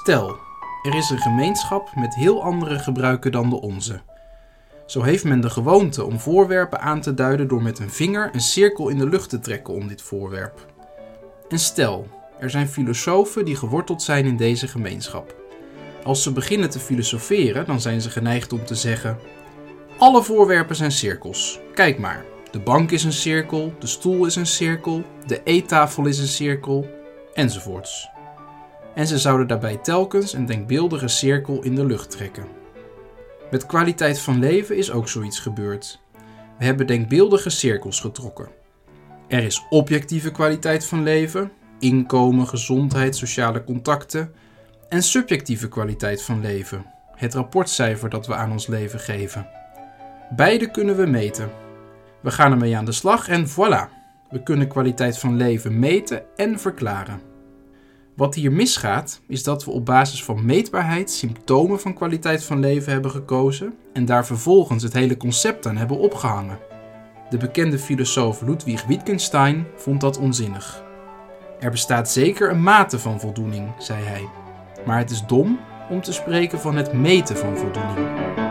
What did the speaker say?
Stel, er is een gemeenschap met heel andere gebruiken dan de onze. Zo heeft men de gewoonte om voorwerpen aan te duiden door met een vinger een cirkel in de lucht te trekken om dit voorwerp. En stel, er zijn filosofen die geworteld zijn in deze gemeenschap. Als ze beginnen te filosoferen, dan zijn ze geneigd om te zeggen: Alle voorwerpen zijn cirkels. Kijk maar, de bank is een cirkel, de stoel is een cirkel, de eettafel is een cirkel, enzovoorts. En ze zouden daarbij telkens een denkbeeldige cirkel in de lucht trekken. Met kwaliteit van leven is ook zoiets gebeurd. We hebben denkbeeldige cirkels getrokken. Er is objectieve kwaliteit van leven, inkomen, gezondheid, sociale contacten, en subjectieve kwaliteit van leven, het rapportcijfer dat we aan ons leven geven. Beide kunnen we meten. We gaan ermee aan de slag en voilà, we kunnen kwaliteit van leven meten en verklaren. Wat hier misgaat, is dat we op basis van meetbaarheid symptomen van kwaliteit van leven hebben gekozen en daar vervolgens het hele concept aan hebben opgehangen. De bekende filosoof Ludwig Wittgenstein vond dat onzinnig. Er bestaat zeker een mate van voldoening, zei hij, maar het is dom om te spreken van het meten van voldoening.